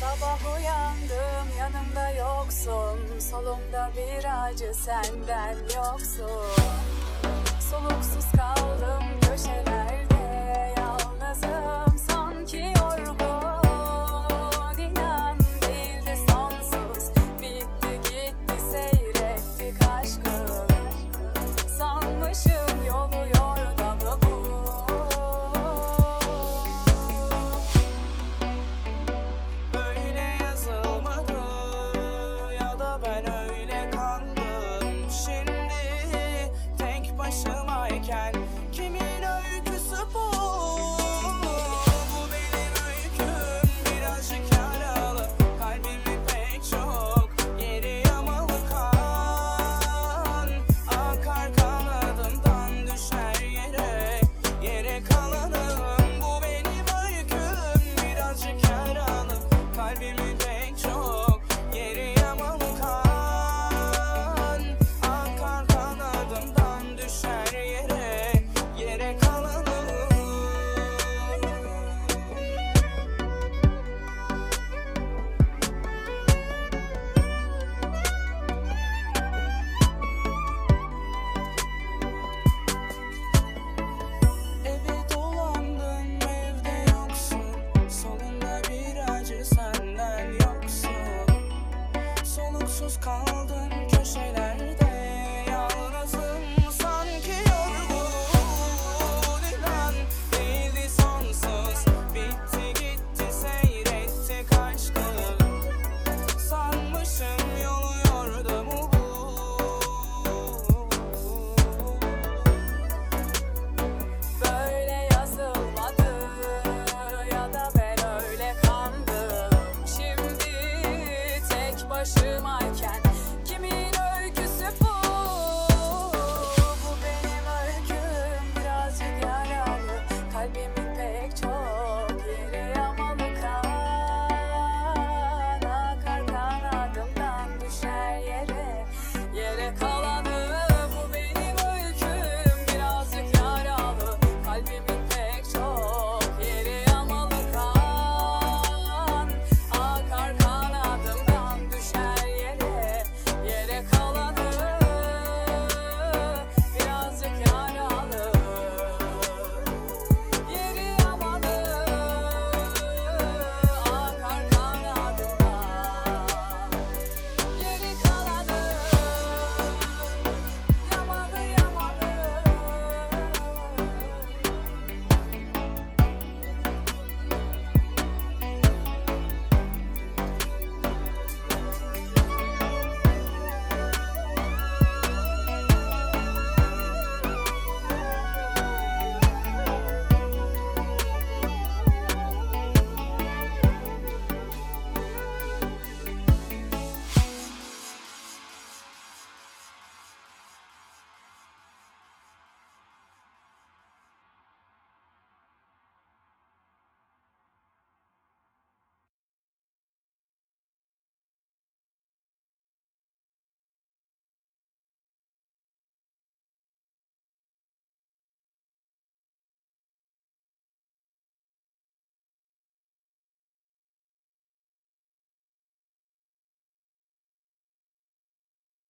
Sabah uyandım yanımda yoksun. Solumda bir acı senden yoksun. Soluksuz Uykusuz kaldım köşelerde. my chat.